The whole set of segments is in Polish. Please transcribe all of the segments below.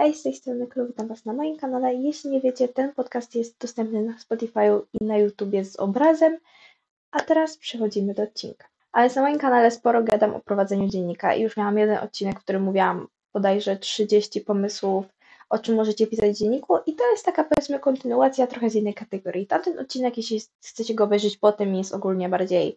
Hej, z tej strony Klu, witam Was na moim kanale. Jeśli nie wiecie, ten podcast jest dostępny na Spotify i na YouTubie z obrazem. A teraz przechodzimy do odcinka. Ale na moim kanale sporo gadam o prowadzeniu dziennika i już miałam jeden odcinek, w którym mówiłam bodajże 30 pomysłów, o czym możecie pisać w dzienniku i to jest taka powiedzmy kontynuacja trochę z innej kategorii. Tamten odcinek, jeśli chcecie go obejrzeć potem, jest ogólnie bardziej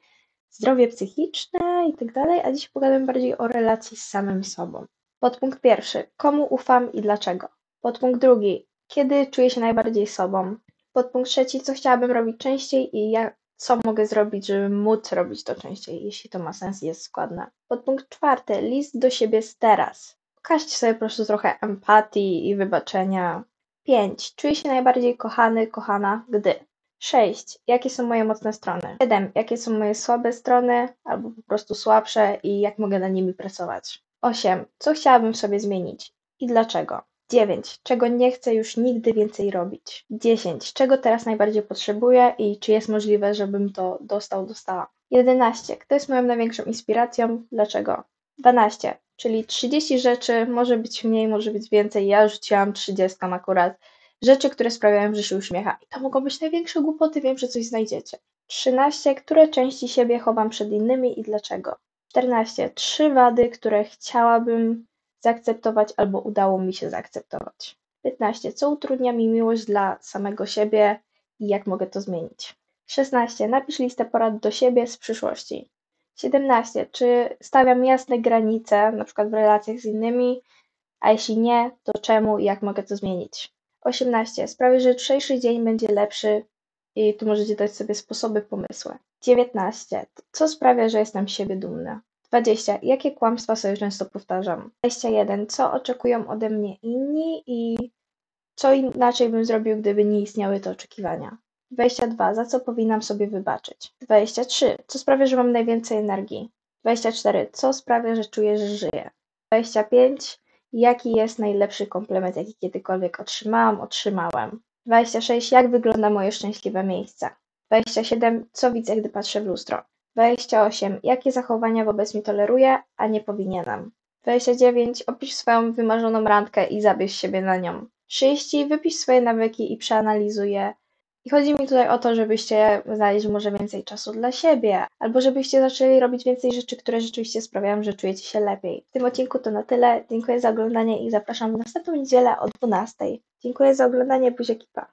zdrowie psychiczne i tak dalej, a dziś pogadam bardziej o relacji z samym sobą. Podpunkt pierwszy. Komu ufam i dlaczego? Podpunkt drugi. Kiedy czuję się najbardziej sobą? Podpunkt trzeci. Co chciałabym robić częściej i ja, co mogę zrobić, żeby móc robić to częściej, jeśli to ma sens i jest składne. Podpunkt czwarty. List do siebie z teraz. Pokażcie sobie po prostu trochę empatii i wybaczenia. 5. Czuję się najbardziej kochany, kochana, gdy. 6. Jakie są moje mocne strony? 7. Jakie są moje słabe strony albo po prostu słabsze i jak mogę na nimi pracować? 8. Co chciałabym sobie zmienić i dlaczego? 9. Czego nie chcę już nigdy więcej robić? 10. Czego teraz najbardziej potrzebuję i czy jest możliwe, żebym to dostał, dostała? 11. Kto jest moją największą inspiracją? Dlaczego? 12. Czyli 30 rzeczy, może być mniej, może być więcej. Ja rzuciłam 30 akurat. Rzeczy, które sprawiają, że się uśmiecha. I to mogą być największe głupoty, wiem, że coś znajdziecie. 13. Które części siebie chowam przed innymi i dlaczego? 14. Trzy wady, które chciałabym zaakceptować albo udało mi się zaakceptować. 15. Co utrudnia mi miłość dla samego siebie i jak mogę to zmienić? 16. Napisz listę porad do siebie z przyszłości. 17. Czy stawiam jasne granice, na przykład w relacjach z innymi, a jeśli nie, to czemu i jak mogę to zmienić? 18. Sprawię, że jutrzejszy dzień będzie lepszy i tu możecie dać sobie sposoby, pomysły. 19. Co sprawia, że jestem siebie dumna? 20. Jakie kłamstwa sobie często powtarzam? 21. Co oczekują ode mnie inni i co inaczej bym zrobił, gdyby nie istniały te oczekiwania? 22. Za co powinnam sobie wybaczyć? 23. Co sprawia, że mam najwięcej energii? 24. Co sprawia, że czuję, że żyję? 25. Jaki jest najlepszy komplement, jaki kiedykolwiek otrzymałam, otrzymałem? 26. Jak wygląda moje szczęśliwe miejsce? 27. Co widzę, gdy patrzę w lustro? 28. Jakie zachowania wobec mnie toleruję, a nie powinienem? 29. Opisz swoją wymarzoną randkę i zabierz siebie na nią. 30. Wypisz swoje nawyki i przeanalizuj je. I chodzi mi tutaj o to, żebyście znaleźli może więcej czasu dla siebie, albo żebyście zaczęli robić więcej rzeczy, które rzeczywiście sprawiają, że czujecie się lepiej. W tym odcinku to na tyle. Dziękuję za oglądanie i zapraszam w następną niedzielę o 12. Dziękuję za oglądanie, buziaki, pa!